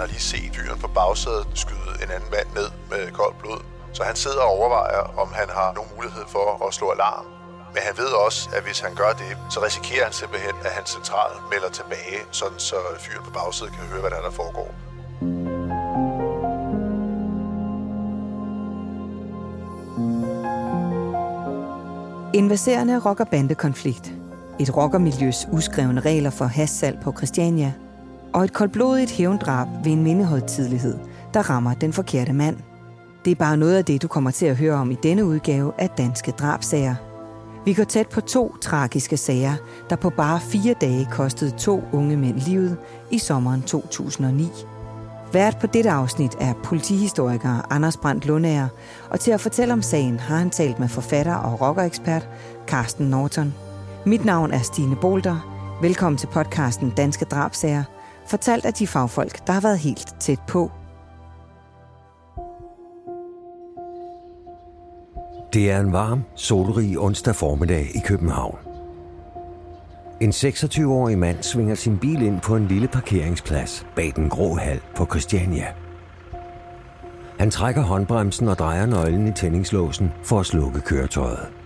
har lige set fyren på bagsædet skyde en anden mand ned med koldt blod. Så han sidder og overvejer, om han har nogen mulighed for at slå alarm. Men han ved også, at hvis han gør det, så risikerer han simpelthen, at hans central melder tilbage, sådan så fyren på bagsædet kan høre, hvad der, er, der foregår. En verserende rocker-bande-konflikt. Et rockermiljøs uskrevne regler for hassalg på Christiania. Og et koldblodigt hævndrab ved en mindehøjtidlighed, der rammer den forkerte mand. Det er bare noget af det, du kommer til at høre om i denne udgave af Danske Drabsager. Vi går tæt på to tragiske sager, der på bare fire dage kostede to unge mænd livet i sommeren 2009. Vært på dette afsnit er politihistoriker Anders Brandt Lundager, og til at fortælle om sagen har han talt med forfatter og rockerekspert Carsten Norton. Mit navn er Stine Bolter. Velkommen til podcasten Danske Drabsager, fortalt af de fagfolk, der har været helt tæt på. Det er en varm, solrig onsdag formiddag i København. En 26-årig mand svinger sin bil ind på en lille parkeringsplads bag den grå hal på Christiania. Han trækker håndbremsen og drejer nøglen i tændingslåsen for at slukke køretøjet.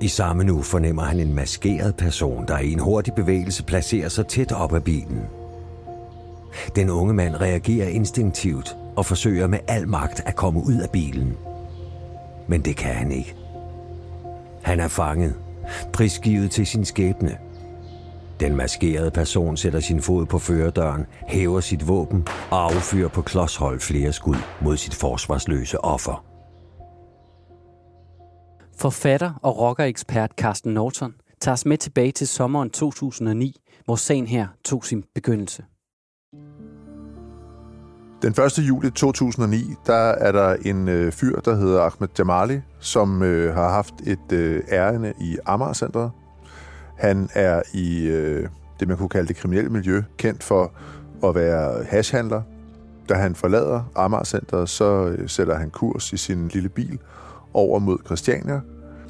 I samme nu fornemmer han en maskeret person, der i en hurtig bevægelse placerer sig tæt op ad bilen. Den unge mand reagerer instinktivt og forsøger med al magt at komme ud af bilen. Men det kan han ikke. Han er fanget prisgivet til sin skæbne. Den maskerede person sætter sin fod på førerdøren, hæver sit våben og affyrer på klodshold flere skud mod sit forsvarsløse offer. Forfatter og rockerekspert Carsten Norton tager os med tilbage til sommeren 2009, hvor sagen her tog sin begyndelse. Den 1. juli 2009, der er der en øh, fyr, der hedder Ahmed Jamali, som øh, har haft et øh, ærende i Amager-centret. Han er i øh, det, man kunne kalde det kriminelle miljø, kendt for at være hashhandler. Da han forlader Amager-centret, så øh, sætter han kurs i sin lille bil over mod Christiania.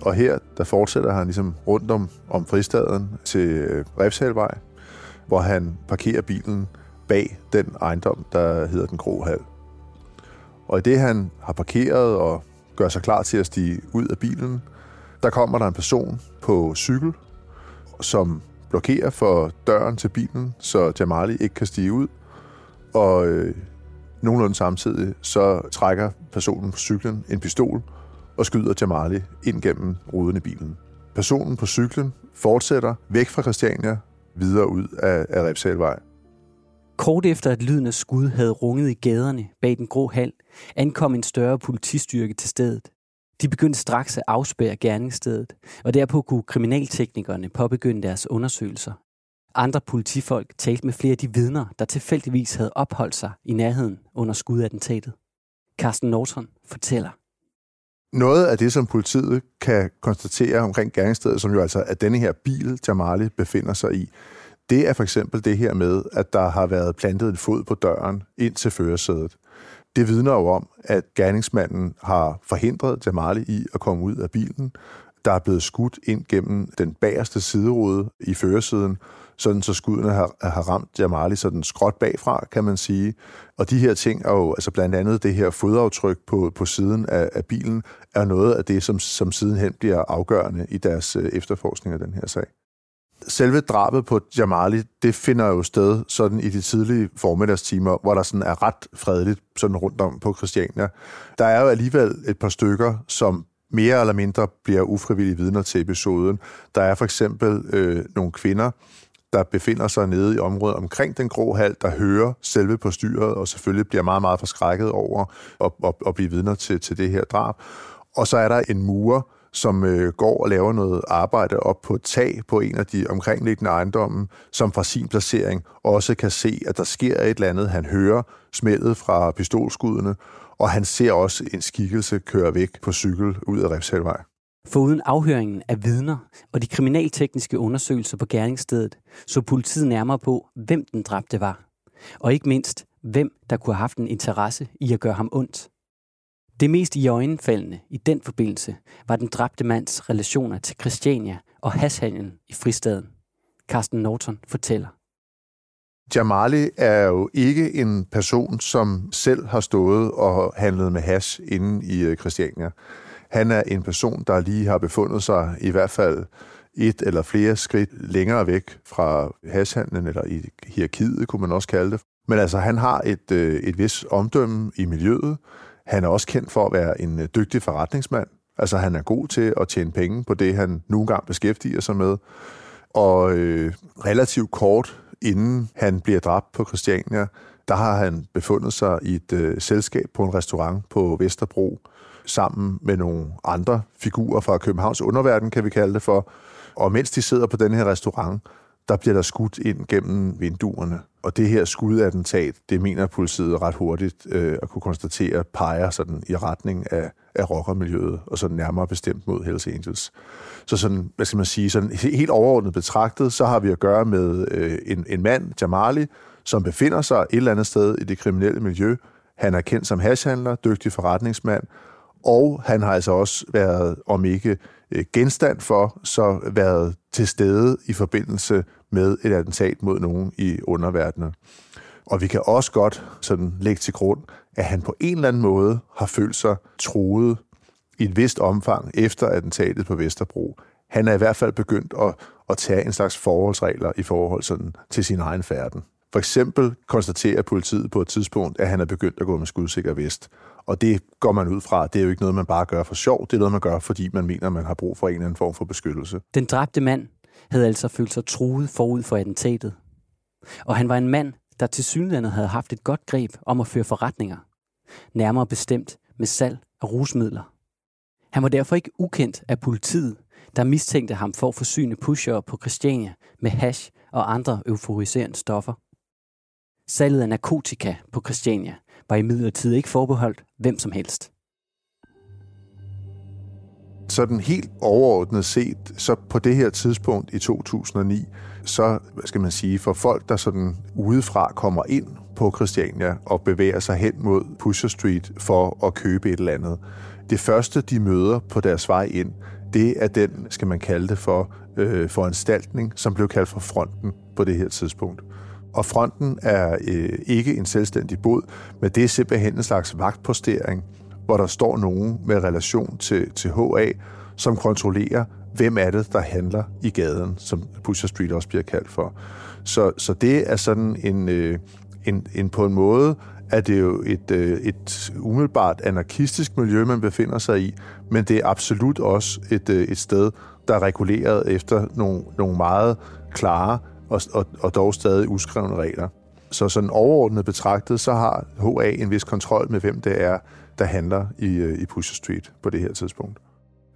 Og her, der fortsætter han ligesom rundt om, om fristaden til øh, Refshalvej, hvor han parkerer bilen bag den ejendom, der hedder Den Grå Hal. Og i det, han har parkeret og gør sig klar til at stige ud af bilen, der kommer der en person på cykel, som blokerer for døren til bilen, så Jamali ikke kan stige ud. Og øh, nogenlunde samtidig, så trækker personen på cyklen en pistol og skyder Jamali ind gennem ruden i bilen. Personen på cyklen fortsætter væk fra Christiania videre ud af, af Repsalvej. Kort efter at lyden af skud havde runget i gaderne bag den grå hal, ankom en større politistyrke til stedet. De begyndte straks at afspære gerningsstedet, og derpå kunne kriminalteknikerne påbegynde deres undersøgelser. Andre politifolk talte med flere af de vidner, der tilfældigvis havde opholdt sig i nærheden under skudattentatet. Carsten Norton fortæller. Noget af det, som politiet kan konstatere omkring gerningsstedet, som jo altså er denne her bil, Jamali befinder sig i, det er for eksempel det her med, at der har været plantet en fod på døren ind til førersædet. Det vidner jo om, at gerningsmanden har forhindret Jamali i at komme ud af bilen. Der er blevet skudt ind gennem den bagerste siderude i førersiden, sådan så skuddene har, har ramt Jamali sådan skråt bagfra, kan man sige. Og de her ting er jo, altså blandt andet det her fodaftryk på, på siden af, af bilen, er noget af det, som, som sidenhen bliver afgørende i deres øh, efterforskning af den her sag selve drabet på Jamali, det finder jo sted sådan i de tidlige formiddagstimer, hvor der sådan er ret fredeligt sådan rundt om på Christiania. Der er jo alligevel et par stykker, som mere eller mindre bliver ufrivillige vidner til episoden. Der er for eksempel øh, nogle kvinder, der befinder sig nede i området omkring den grå hal, der hører selve på styret, og selvfølgelig bliver meget, meget forskrækket over at, at, at blive vidner til, til det her drab. Og så er der en murer, som øh, går og laver noget arbejde op på et tag på en af de omkringliggende ejendomme, som fra sin placering også kan se, at der sker et eller andet. Han hører smældet fra pistolskuddene, og han ser også en skikkelse køre væk på cykel ud af Refshalvej. Foruden afhøringen af vidner og de kriminaltekniske undersøgelser på gerningsstedet, så politiet nærmere på, hvem den dræbte var. Og ikke mindst, hvem der kunne have haft en interesse i at gøre ham ondt. Det mest i øjenfaldende i den forbindelse var den dræbte mands relationer til Christiania og hashandlen i fristaden. Carsten Norton fortæller. Jamali er jo ikke en person, som selv har stået og handlet med hash inde i øh, Christiania. Han er en person, der lige har befundet sig i hvert fald et eller flere skridt længere væk fra hashhandlen, eller i hierarkiet, kunne man også kalde det. Men altså, han har et, øh, et vis omdømme i miljøet. Han er også kendt for at være en øh, dygtig forretningsmand. Altså, han er god til at tjene penge på det, han nogle gange beskæftiger sig med. Og øh, relativt kort inden han bliver dræbt på Christiania, der har han befundet sig i et øh, selskab på en restaurant på Vesterbro, sammen med nogle andre figurer fra Københavns underverden, kan vi kalde det for. Og mens de sidder på den her restaurant, der bliver der skudt ind gennem vinduerne. Og det her skudattentat, det mener politiet ret hurtigt øh, at kunne konstatere, peger sådan i retning af, af rockermiljøet, og så nærmere bestemt mod Hells Angels. Så sådan, hvad skal man sige, sådan helt overordnet betragtet, så har vi at gøre med øh, en, en mand, Jamali, som befinder sig et eller andet sted i det kriminelle miljø. Han er kendt som hashhandler, dygtig forretningsmand, og han har altså også været, om ikke øh, genstand for, så været til stede i forbindelse med et attentat mod nogen i underverdenen. Og vi kan også godt sådan lægge til grund, at han på en eller anden måde har følt sig troet i et vist omfang efter attentatet på Vesterbro. Han er i hvert fald begyndt at, at tage en slags forholdsregler i forhold sådan, til sin egen færden. For eksempel konstaterer politiet på et tidspunkt, at han er begyndt at gå med skudsikker vest. Og det går man ud fra. Det er jo ikke noget, man bare gør for sjov. Det er noget, man gør, fordi man mener, man har brug for en eller anden form for beskyttelse. Den dræbte mand havde altså følt sig truet forud for attentatet. Og han var en mand, der til synligheden havde haft et godt greb om at føre forretninger. Nærmere bestemt med salg af rusmidler. Han var derfor ikke ukendt af politiet, der mistænkte ham for at forsyne pushere på Christiania med hash og andre euforiserende stoffer. Salget af narkotika på Christiania var imidlertid ikke forbeholdt hvem som helst. Sådan helt overordnet set, så på det her tidspunkt i 2009, så hvad skal man sige, for folk, der sådan udefra kommer ind på Christiania og bevæger sig hen mod Pusher Street for at købe et eller andet, det første, de møder på deres vej ind, det er den, skal man kalde det for, øh, foranstaltning, som blev kaldt for fronten på det her tidspunkt. Og fronten er øh, ikke en selvstændig bod, men det er simpelthen en slags vagtpostering, hvor der står nogen med relation til, til HA, som kontrollerer, hvem er det, der handler i gaden, som Pusher Street også bliver kaldt for. Så, så det er sådan en, øh, en, en på en måde er det jo et, øh, et umiddelbart anarkistisk miljø, man befinder sig i, men det er absolut også et, øh, et sted, der er reguleret efter nogle, nogle meget klare og, og, og dog stadig uskrevne regler. Så sådan overordnet betragtet, så har HA en vis kontrol med, hvem det er, der handler i, øh, i Pusher Street på det her tidspunkt.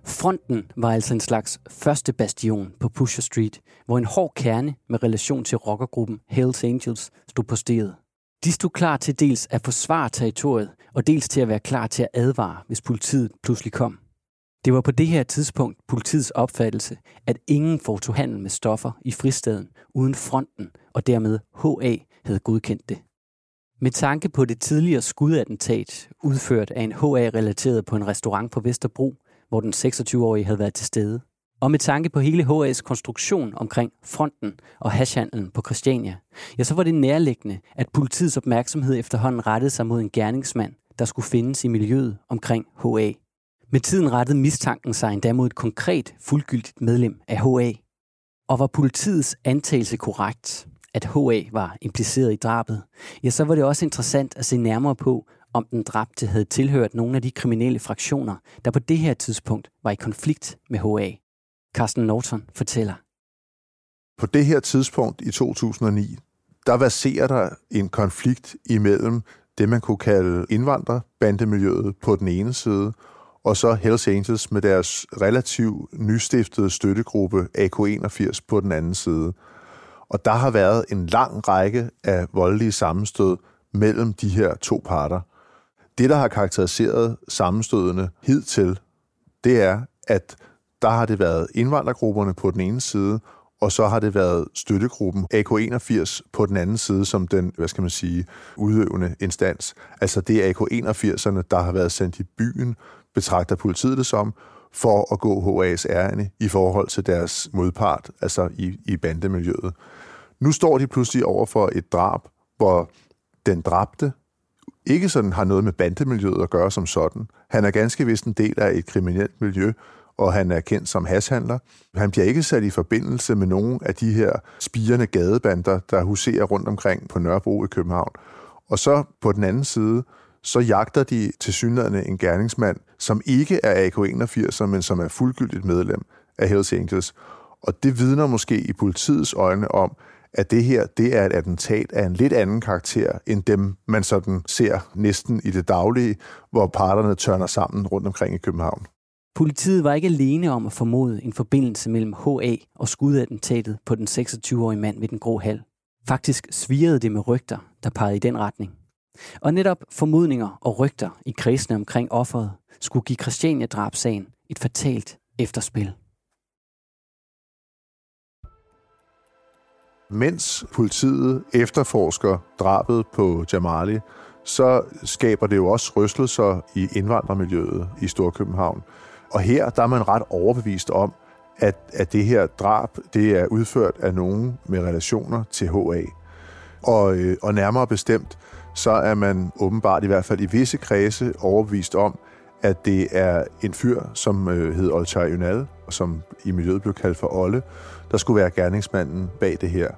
Fronten var altså en slags første bastion på Pusher Street, hvor en hård kerne med relation til rockergruppen Hells Angels stod posteret. De stod klar til dels at forsvare territoriet, og dels til at være klar til at advare, hvis politiet pludselig kom. Det var på det her tidspunkt politiets opfattelse, at ingen foretog handel med stoffer i fristaden uden fronten, og dermed HA havde godkendt det. Med tanke på det tidligere skudattentat, udført af en HA-relateret på en restaurant på Vesterbro, hvor den 26-årige havde været til stede, og med tanke på hele HA's konstruktion omkring fronten og hashhandlen på Christiania, ja, så var det nærliggende, at politiets opmærksomhed efterhånden rettede sig mod en gerningsmand, der skulle findes i miljøet omkring HA. Med tiden rettede mistanken sig endda mod et konkret, fuldgyldigt medlem af HA. Og var politiets antagelse korrekt, at HA var impliceret i drabet, ja, så var det også interessant at se nærmere på, om den dræbte havde tilhørt nogle af de kriminelle fraktioner, der på det her tidspunkt var i konflikt med HA. Carsten Norton fortæller. På det her tidspunkt i 2009, der baserer der en konflikt imellem det, man kunne kalde indvandrerbandemiljøet på den ene side, og så Hells Angels med deres relativt nystiftede støttegruppe AK81 på den anden side. Og der har været en lang række af voldelige sammenstød mellem de her to parter. Det, der har karakteriseret sammenstødene hidtil, det er, at der har det været indvandrergrupperne på den ene side, og så har det været støttegruppen AK81 på den anden side, som den, hvad skal man sige, udøvende instans. Altså det er AK81'erne, der har været sendt i byen, betragter politiet det som, for at gå HA's ærende i forhold til deres modpart, altså i, i bandemiljøet. Nu står de pludselig over for et drab, hvor den dræbte ikke sådan har noget med bandemiljøet at gøre som sådan. Han er ganske vist en del af et kriminelt miljø, og han er kendt som hashandler. Han bliver ikke sat i forbindelse med nogen af de her spirende gadebander, der huserer rundt omkring på Nørrebro i København. Og så på den anden side, så jagter de til synligheden en gerningsmand, som ikke er AK-81, men som er fuldgyldigt medlem af Hells Angels. Og det vidner måske i politiets øjne om, at det her det er et attentat af en lidt anden karakter, end dem, man sådan ser næsten i det daglige, hvor parterne tørner sammen rundt omkring i København. Politiet var ikke alene om at formode en forbindelse mellem HA og skudattentatet på den 26-årige mand ved den grå hal. Faktisk svirede det med rygter, der pegede i den retning. Og netop formodninger og rygter i kredsene omkring offeret skulle give Christiania-drabsagen et fatalt efterspil. Mens politiet efterforsker drabet på Jamali, så skaber det jo også rystelser i indvandrermiljøet i Storkøbenhavn. Og her der er man ret overbevist om, at, at det her drab det er udført af nogen med relationer til HA. Og, øh, og nærmere bestemt, så er man åbenbart i hvert fald i visse kredse overbevist om, at det er en fyr, som øh, hed Olcay Ynal, som i miljøet blev kaldt for Olle, der skulle være gerningsmanden bag det her.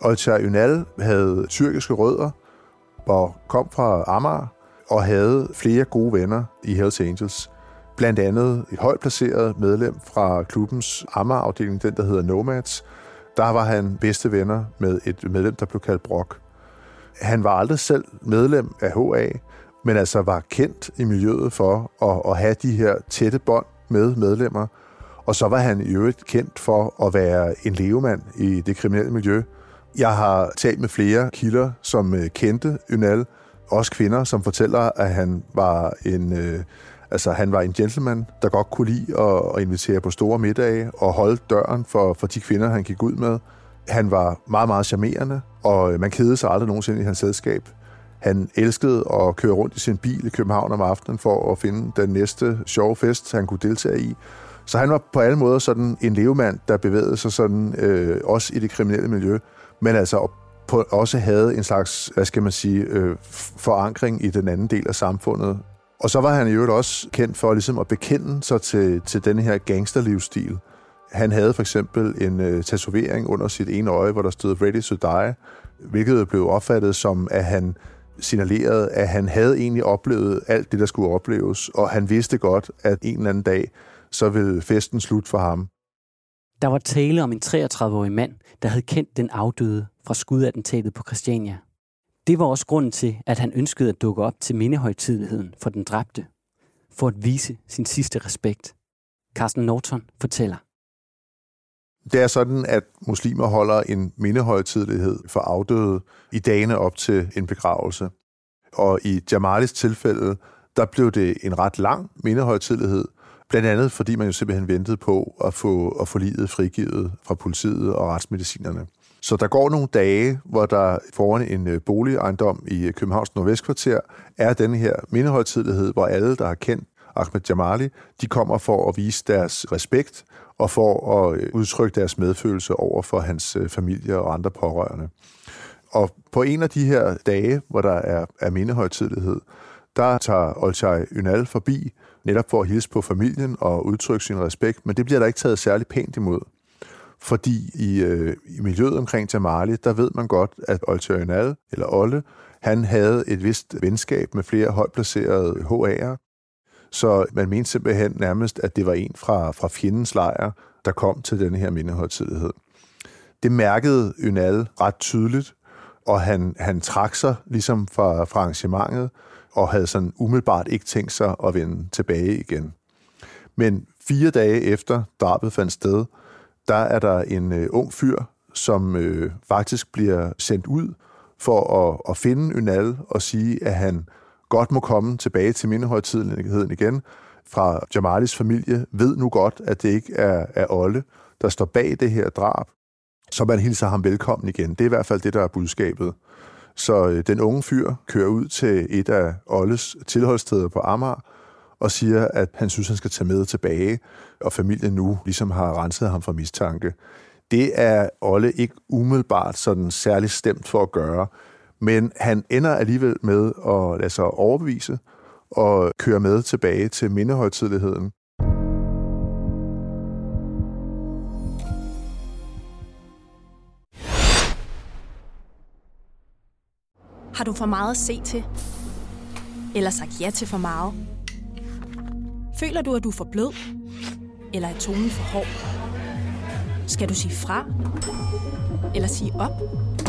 Olcay Ynal havde tyrkiske rødder og kom fra Amager og havde flere gode venner i Hells Angels. Blandt andet et højt placeret medlem fra klubbens Amager-afdeling, den der hedder Nomads. Der var han bedste venner med et medlem, der blev kaldt Brock. Han var aldrig selv medlem af HA, men altså var kendt i miljøet for at, at have de her tætte bånd med medlemmer. Og så var han i øvrigt kendt for at være en levemand i det kriminelle miljø. Jeg har talt med flere kilder, som øh, kendte Ynal, også kvinder, som fortæller, at han var en, øh, altså, han var en gentleman, der godt kunne lide at, at invitere på store middage og holde døren for, for de kvinder, han gik ud med. Han var meget, meget charmerende, og øh, man kedede sig aldrig nogensinde i hans selskab. Han elskede at køre rundt i sin bil i København om aftenen for at finde den næste sjove fest, han kunne deltage i. Så han var på alle måder sådan en levemand, der bevægede sig sådan, øh, også i det kriminelle miljø, men altså på, også havde en slags, hvad skal man sige, øh, forankring i den anden del af samfundet. Og så var han i øvrigt også kendt for ligesom at bekende sig til, til den her gangsterlivsstil. Han havde for eksempel en øh, tatovering under sit ene øje, hvor der stod Ready to Die, hvilket blev opfattet som, at han signalerede, at han havde egentlig oplevet alt det, der skulle opleves, og han vidste godt, at en eller anden dag, så ville festen slutte for ham. Der var tale om en 33-årig mand, der havde kendt den afdøde fra skudattentatet på Christiania. Det var også grunden til, at han ønskede at dukke op til mindehøjtidligheden for den dræbte, for at vise sin sidste respekt. Carsten Norton fortæller. Det er sådan, at muslimer holder en mindehøjtidlighed for afdøde i dagene op til en begravelse. Og i Jamalis tilfælde, der blev det en ret lang mindehøjtidlighed, blandt andet fordi man jo simpelthen ventede på at få, at få livet frigivet fra politiet og retsmedicinerne. Så der går nogle dage, hvor der foran en øh, boligejendom i Københavns Nordvestkvarter er den her mindehøjtidlighed, hvor alle, der har kendt Ahmed Jamali, de kommer for at vise deres respekt og for at øh, udtrykke deres medfølelse over for hans øh, familie og andre pårørende. Og på en af de her dage, hvor der er, er mindehøjtidlighed, der tager Olcay Ynal forbi, netop for at hilse på familien og udtrykke sin respekt, men det bliver der ikke taget særlig pænt imod. Fordi i, øh, i miljøet omkring Jamali, der ved man godt, at Olcay Ynal, eller Olle, han havde et vist venskab med flere højt placerede HA'er, så man mente simpelthen nærmest, at det var en fra, fra fjendens lejr, der kom til denne her mindehøjtidighed. Det mærkede Ynal ret tydeligt, og han, han trak sig ligesom fra, fra arrangementet, og havde sådan umiddelbart ikke tænkt sig at vende tilbage igen. Men fire dage efter drabet fandt sted, der er der en øh, ung fyr, som øh, faktisk bliver sendt ud for at, at finde Ynal og sige, at han godt må komme tilbage til mindehøjtidligheden igen, fra Jamalis familie, ved nu godt, at det ikke er, er Olle, der står bag det her drab, så man hilser ham velkommen igen. Det er i hvert fald det, der er budskabet. Så øh, den unge fyr kører ud til et af Olles tilholdssteder på Amager, og siger, at han synes, han skal tage med tilbage, og familien nu ligesom har renset ham for mistanke. Det er Olle ikke umiddelbart sådan særlig stemt for at gøre, men han ender alligevel med at lade sig overbevise og køre med tilbage til mindehøjtidligheden. Har du for meget at se til? Eller sagt ja til for meget? Føler du, at du er for blød? Eller er tonen for hård? Skal du sige fra? Eller sige op?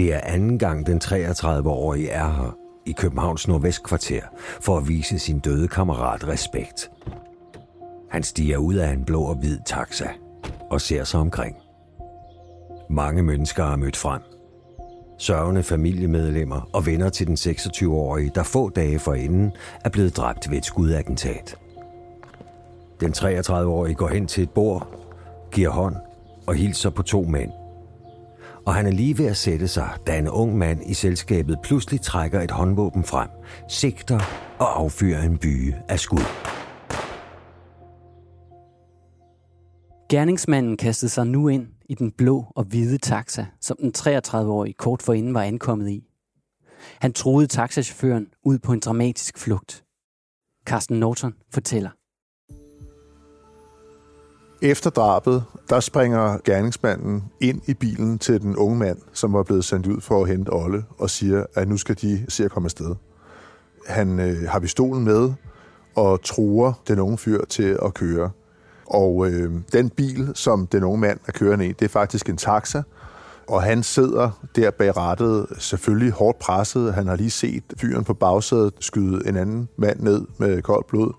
Det er anden gang den 33-årige er her i Københavns Nordvestkvarter for at vise sin døde kammerat respekt. Han stiger ud af en blå og hvid taxa og ser sig omkring. Mange mennesker er mødt frem. Sørgende familiemedlemmer og venner til den 26-årige, der få dage forinden er blevet dræbt ved et skudattentat. Den 33-årige går hen til et bord, giver hånd og hilser på to mænd. Og han er lige ved at sætte sig, da en ung mand i selskabet pludselig trækker et håndvåben frem, sigter og affyrer en byge af skud. Gerningsmanden kastede sig nu ind i den blå og hvide taxa, som den 33-årige kort forinden var ankommet i. Han troede taxachaufføren ud på en dramatisk flugt. Carsten Norton fortæller. Efter drabet, der springer gerningsmanden ind i bilen til den unge mand, som var blevet sendt ud for at hente Olle, og siger, at nu skal de se at komme afsted. Han øh, har pistolen med og truer den unge fyr til at køre. Og øh, den bil, som den unge mand er kørende i, det er faktisk en taxa, og han sidder der bag rattet, selvfølgelig hårdt presset. Han har lige set fyren på bagsædet skyde en anden mand ned med koldt blod.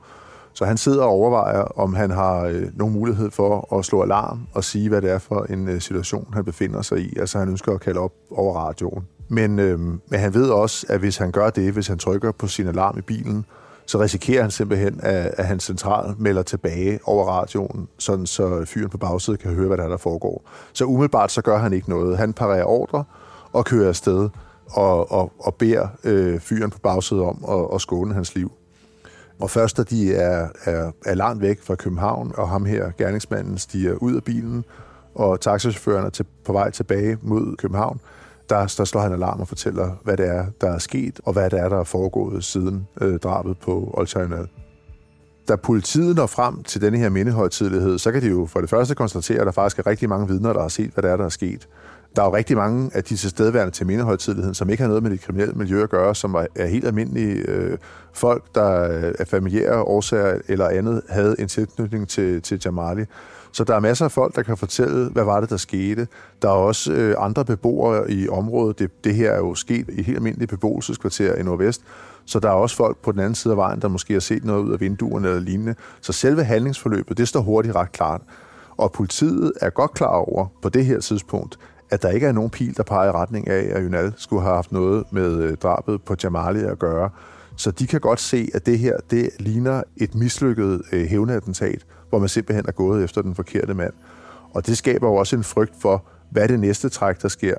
Så han sidder og overvejer, om han har øh, nogen mulighed for at slå alarm og sige, hvad det er for en øh, situation, han befinder sig i. Altså han ønsker at kalde op over radioen. Men, øh, men han ved også, at hvis han gør det, hvis han trykker på sin alarm i bilen, så risikerer han simpelthen, at, at hans central melder tilbage over radioen, sådan så fyren på bagsædet kan høre, hvad der, er, der foregår. Så umiddelbart så gør han ikke noget. Han parerer ordre og kører afsted og, og, og beder øh, fyren på bagsædet om at, at skåne hans liv. Og først da de er, er, er langt væk fra København, og ham her, gerningsmanden, stiger ud af bilen, og taxachaufføren er til, på vej tilbage mod København, der, der slår han alarm og fortæller, hvad det er, der er sket, og hvad det er, der er foregået siden øh, drabet på Olsjøjnal. Da politiet når frem til denne her mindehøjtidlighed, så kan de jo for det første konstatere, at der faktisk er rigtig mange vidner, der har set, hvad det er, der er sket. Der er jo rigtig mange af de tilstedeværende til mindehøjtidligheden, som ikke har noget med det kriminelle miljø at gøre, som er helt almindelige øh, folk, der øh, af familiære årsager eller andet havde en tilknytning til, til Jamali. Så der er masser af folk, der kan fortælle, hvad var det, der skete. Der er også øh, andre beboere i området. Det, det her er jo sket i helt almindelige beboelseskvarter i Nordvest. Så der er også folk på den anden side af vejen, der måske har set noget ud af vinduerne eller lignende. Så selve handlingsforløbet, det står hurtigt ret klart. Og politiet er godt klar over på det her tidspunkt, at der ikke er nogen pil, der peger i retning af, at Ynal skulle have haft noget med øh, drabet på Jamali at gøre. Så de kan godt se, at det her, det ligner et mislykket øh, hævnattentat, hvor man simpelthen er gået efter den forkerte mand. Og det skaber jo også en frygt for, hvad det næste træk, der sker.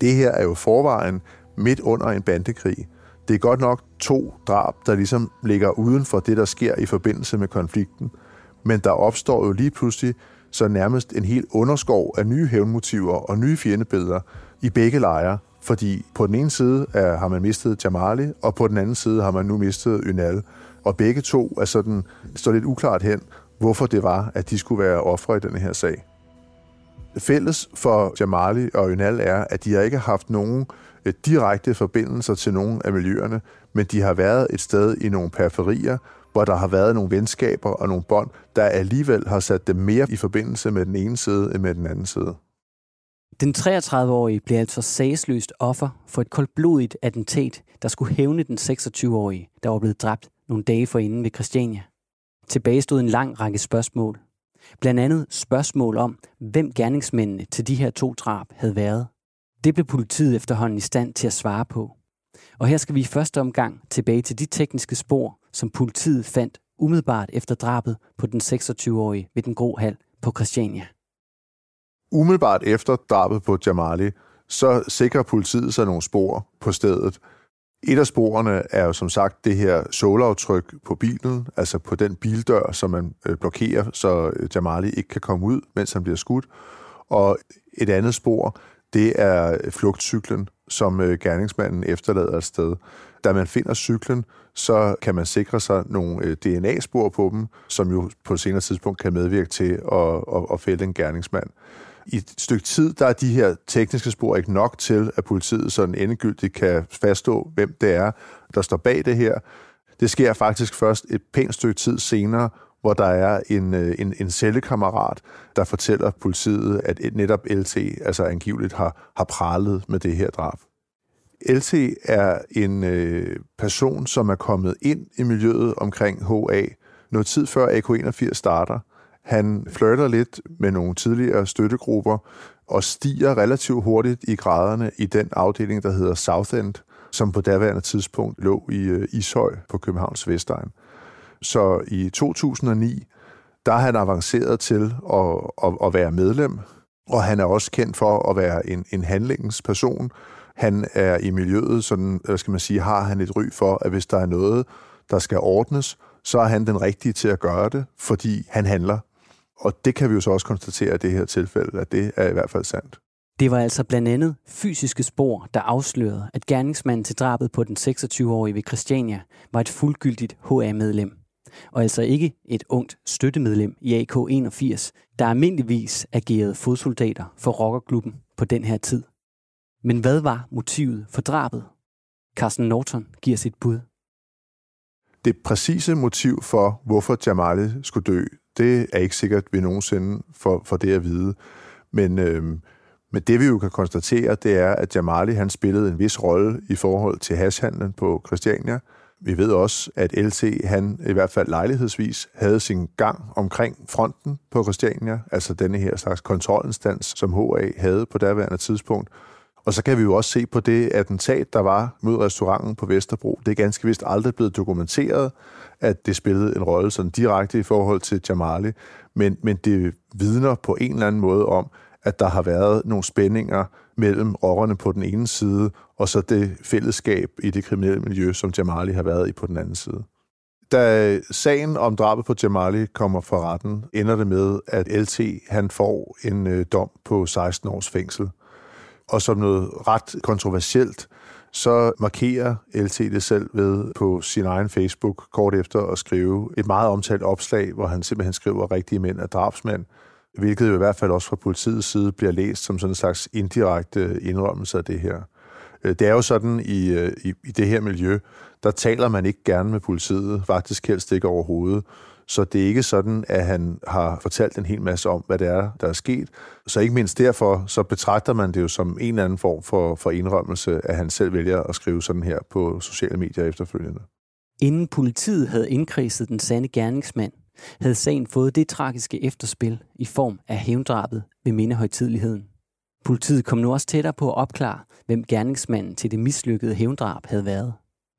Det her er jo forvejen midt under en bandekrig. Det er godt nok to drab, der ligesom ligger uden for det, der sker i forbindelse med konflikten. Men der opstår jo lige pludselig så nærmest en helt underskov af nye hævnmotiver og nye fjendebilleder i begge lejre. Fordi på den ene side er, har man mistet Jamali, og på den anden side har man nu mistet Ynal. Og begge to er sådan, står lidt uklart hen, hvorfor det var, at de skulle være ofre i denne her sag. Fælles for Jamali og Ynal er, at de har ikke haft nogen eh, direkte forbindelser til nogen af miljøerne, men de har været et sted i nogle periferier, hvor der har været nogle venskaber og nogle bånd, der alligevel har sat dem mere i forbindelse med den ene side end med den anden side. Den 33-årige blev altså sagsløst offer for et koldblodigt attentat, der skulle hævne den 26-årige, der var blevet dræbt nogle dage forinden ved Christiania. Tilbage stod en lang række spørgsmål. Blandt andet spørgsmål om, hvem gerningsmændene til de her to drab havde været. Det blev politiet efterhånden i stand til at svare på. Og her skal vi i første omgang tilbage til de tekniske spor, som politiet fandt umiddelbart efter drabet på den 26-årige ved den grå hal på Christiania. Umiddelbart efter drabet på Jamali, så sikrer politiet sig nogle spor på stedet. Et af sporene er jo som sagt det her såleaftryk på bilen, altså på den bildør, som man øh, blokerer, så øh, Jamali ikke kan komme ud, mens han bliver skudt. Og et andet spor, det er øh, flugtcyklen, som gerningsmanden efterlader et sted. Da man finder cyklen, så kan man sikre sig nogle øh, DNA-spor på dem, som jo på et senere tidspunkt kan medvirke til at, at, at fælde en gerningsmand i et stykke tid, der er de her tekniske spor ikke nok til, at politiet sådan endegyldigt kan faststå, hvem det er, der står bag det her. Det sker faktisk først et pænt stykke tid senere, hvor der er en, øh, en, en cellekammerat, der fortæller politiet, at netop LT altså angiveligt har, har pralet med det her drab. LT er en øh, person, som er kommet ind i miljøet omkring HA noget tid før AK81 starter, han flirter lidt med nogle tidligere støttegrupper og stiger relativt hurtigt i graderne i den afdeling, der hedder Southend, som på daværende tidspunkt lå i øh, Ishøj på Københavns Vestegn. Så i 2009, der er han avanceret til at, at, at være medlem, og han er også kendt for at være en, en handlingens person. Han er i miljøet, sådan, øh, hvad skal man sige, har han et ry for, at hvis der er noget, der skal ordnes, så er han den rigtige til at gøre det, fordi han handler og det kan vi jo så også konstatere i det her tilfælde, at det er i hvert fald sandt. Det var altså blandt andet fysiske spor, der afslørede, at gerningsmanden til drabet på den 26-årige ved Christiania var et fuldgyldigt HA-medlem. Og altså ikke et ungt støttemedlem i AK81, der almindeligvis agerede fodsoldater for rockerklubben på den her tid. Men hvad var motivet for drabet? Carsten Norton giver sit bud. Det præcise motiv for, hvorfor Jamali skulle dø, det er ikke sikkert, vi nogensinde får, for det at vide. Men, øh, men det vi jo kan konstatere, det er, at Jamali han spillede en vis rolle i forhold til hashhandlen på Christiania. Vi ved også, at LT han i hvert fald lejlighedsvis havde sin gang omkring fronten på Christiania, altså denne her slags kontrolinstans, som HA havde på daværende tidspunkt. Og så kan vi jo også se på det attentat, der var mod restauranten på Vesterbro. Det er ganske vist aldrig blevet dokumenteret, at det spillede en rolle sådan direkte i forhold til Jamali, men, men det vidner på en eller anden måde om, at der har været nogle spændinger mellem rockerne på den ene side, og så det fællesskab i det kriminelle miljø, som Jamali har været i på den anden side. Da sagen om drabet på Jamali kommer for retten, ender det med, at LT han får en øh, dom på 16 års fængsel. Og som noget ret kontroversielt, så markerer LT det selv ved på sin egen Facebook kort efter at skrive et meget omtalt opslag, hvor han simpelthen skriver, at rigtige mænd er drabsmænd, hvilket jo i hvert fald også fra politiets side bliver læst som sådan en slags indirekte indrømmelse af det her. Øh, det er jo sådan i, øh, i, i det her miljø, der taler man ikke gerne med politiet, faktisk helst ikke overhovedet. Så det er ikke sådan, at han har fortalt en hel masse om, hvad det er, der er sket. Så ikke mindst derfor, så betragter man det jo som en eller anden form for, for indrømmelse, at han selv vælger at skrive sådan her på sociale medier efterfølgende. Inden politiet havde indkredset den sande gerningsmand, havde sagen fået det tragiske efterspil i form af hævndrabet ved mindehøjtidligheden. Politiet kom nu også tættere på at opklare, hvem gerningsmanden til det mislykkede hævndrab havde været.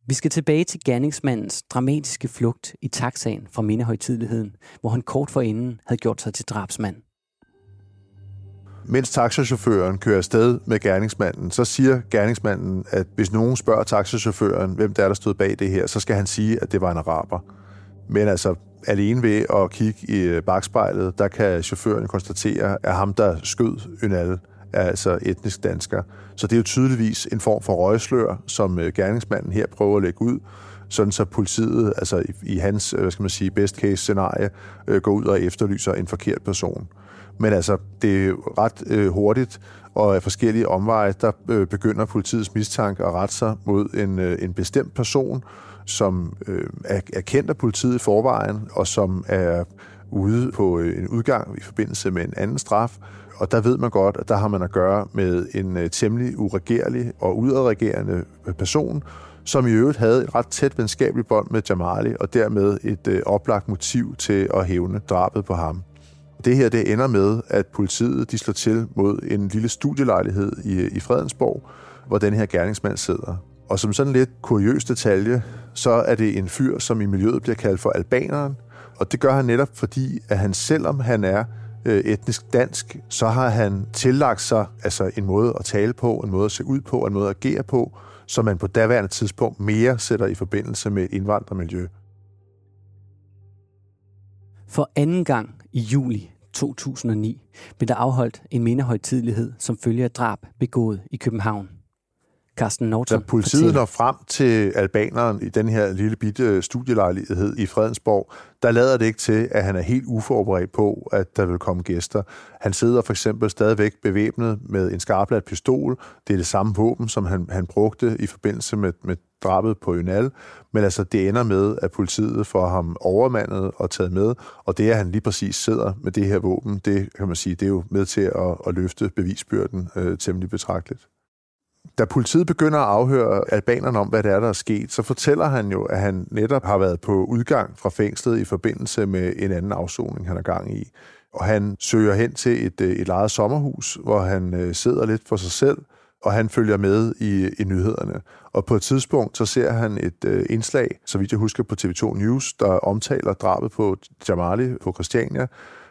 Vi skal tilbage til gerningsmandens dramatiske flugt i taxaen fra mindehøjtidligheden, hvor han kort forinden havde gjort sig til drabsmand. Mens taxachaufføren kører afsted med gerningsmanden, så siger gerningsmanden, at hvis nogen spørger taxachaufføren, hvem der er, der stod bag det her, så skal han sige, at det var en araber. Men altså, alene ved at kigge i bagspejlet, der kan chaufføren konstatere, at ham, der skød Ynal, er altså etnisk dansker. Så det er jo tydeligvis en form for røgslør, som øh, gerningsmanden her prøver at lægge ud, sådan så politiet, altså i, i hans, øh, hvad skal man sige, best case scenarie, øh, går ud og efterlyser en forkert person. Men altså, det er ret øh, hurtigt, og af forskellige omveje, der øh, begynder politiets mistanke at rette sig mod en, øh, en bestemt person, som øh, er, er kendt af politiet i forvejen, og som er ude på øh, en udgang i forbindelse med en anden straf, og der ved man godt, at der har man at gøre med en øh, temmelig uregerlig og udadregerende øh, person, som i øvrigt havde et ret tæt venskabeligt bånd med Jamali, og dermed et øh, oplagt motiv til at hævne drabet på ham. Det her det ender med, at politiet de slår til mod en lille studielejlighed i, øh, i Fredensborg, hvor den her gerningsmand sidder. Og som sådan lidt kuriøs detalje, så er det en fyr, som i miljøet bliver kaldt for albaneren. Og det gør han netop fordi, at han selvom han er øh, etnisk dansk, så har han tillagt sig altså en måde at tale på, en måde at se ud på, en måde at agere på, som man på daværende tidspunkt mere sætter i forbindelse med et indvandrermiljø. For anden gang i juli 2009 blev der afholdt en mindehøjtidlighed som følge af drab begået i København. Carsten Norton Da politiet fortæller. når frem til albaneren i den her lille bitte studielejlighed i Fredensborg, der lader det ikke til, at han er helt uforberedt på, at der vil komme gæster. Han sidder for eksempel stadigvæk bevæbnet med en skarpladt pistol. Det er det samme våben, som han, han brugte i forbindelse med, med drabet på Ynal. Men altså, det ender med, at politiet får ham overmandet og taget med, og det, at han lige præcis sidder med det her våben, det kan man sige, det er jo med til at, at løfte bevisbyrden øh, temmelig betragteligt. Da politiet begynder at afhøre albanerne om, hvad det er, der er sket, så fortæller han jo, at han netop har været på udgang fra fængslet i forbindelse med en anden afsoning, han er gang i. Og han søger hen til et, øh, et lejet sommerhus, hvor han øh, sidder lidt for sig selv, og han følger med i, i nyhederne. Og på et tidspunkt, så ser han et øh, indslag, så vidt jeg husker på TV2 News, der omtaler drabet på Jamali på Christiania,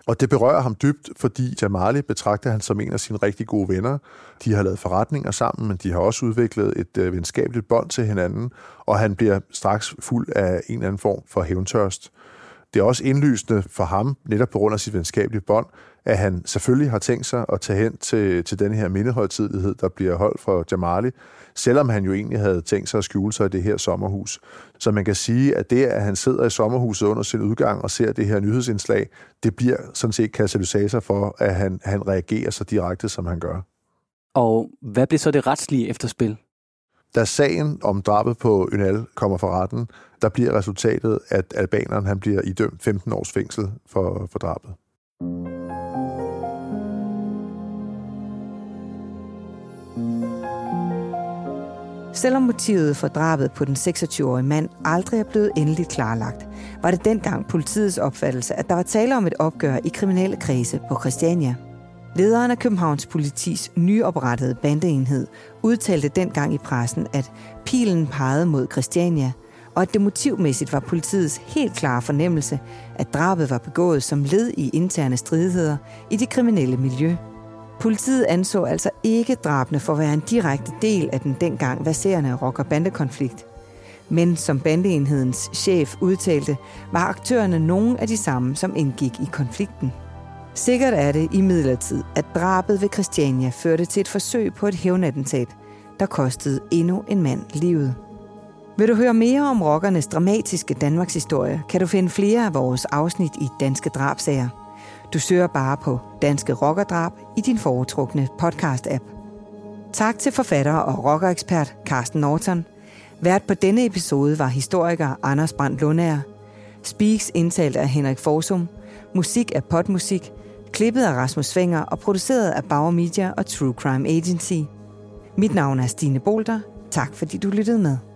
og det berører ham dybt, fordi Jamali betragter han som en af sine rigtig gode venner. De har lavet forretninger sammen, men de har også udviklet et øh, venskabeligt bånd til hinanden, og han bliver straks fuld af en eller anden form for hævntørst. Det er også indlysende for ham, netop på grund af sit venskabelige bånd, at han selvfølgelig har tænkt sig at tage hen til, til den her mindehøjtidlighed, der bliver holdt for Jamali, selvom han jo egentlig havde tænkt sig at skjule sig i det her sommerhus. Så man kan sige, at det, at han sidder i sommerhuset under sin udgang og ser det her nyhedsindslag, det bliver sådan set katalysator for, at han, han reagerer så direkte, som han gør. Og hvad bliver så det retslige efterspil? Da sagen om drabet på Ynal kommer for retten, der bliver resultatet, at albaneren han bliver idømt 15 års fængsel for, for drabet. Selvom motivet for drabet på den 26-årige mand aldrig er blevet endeligt klarlagt, var det dengang politiets opfattelse, at der var tale om et opgør i kriminelle kredse på Christiania. Lederen af Københavns politis nyoprettede bandeenhed udtalte dengang i pressen, at pilen pegede mod Christiania, og at det motivmæssigt var politiets helt klare fornemmelse, at drabet var begået som led i interne stridigheder i det kriminelle miljø Politiet anså altså ikke drabene for at være en direkte del af den dengang baserende rocker-bande-konflikt. Men som bandeenhedens chef udtalte, var aktørerne nogle af de samme, som indgik i konflikten. Sikkert er det i midlertid, at drabet ved Christiania førte til et forsøg på et hævnattentat, der kostede endnu en mand livet. Vil du høre mere om rockernes dramatiske Danmarks historie, kan du finde flere af vores afsnit i Danske Drabsager. Du søger bare på Danske Rockerdrab i din foretrukne podcast-app. Tak til forfatter og rockerekspert Carsten Norton. Vært på denne episode var historiker Anders Brandt Lundager. Speaks indtalt af Henrik Forsum. Musik af Potmusik. Klippet af Rasmus Svinger og produceret af Bauer Media og True Crime Agency. Mit navn er Stine Bolter. Tak fordi du lyttede med.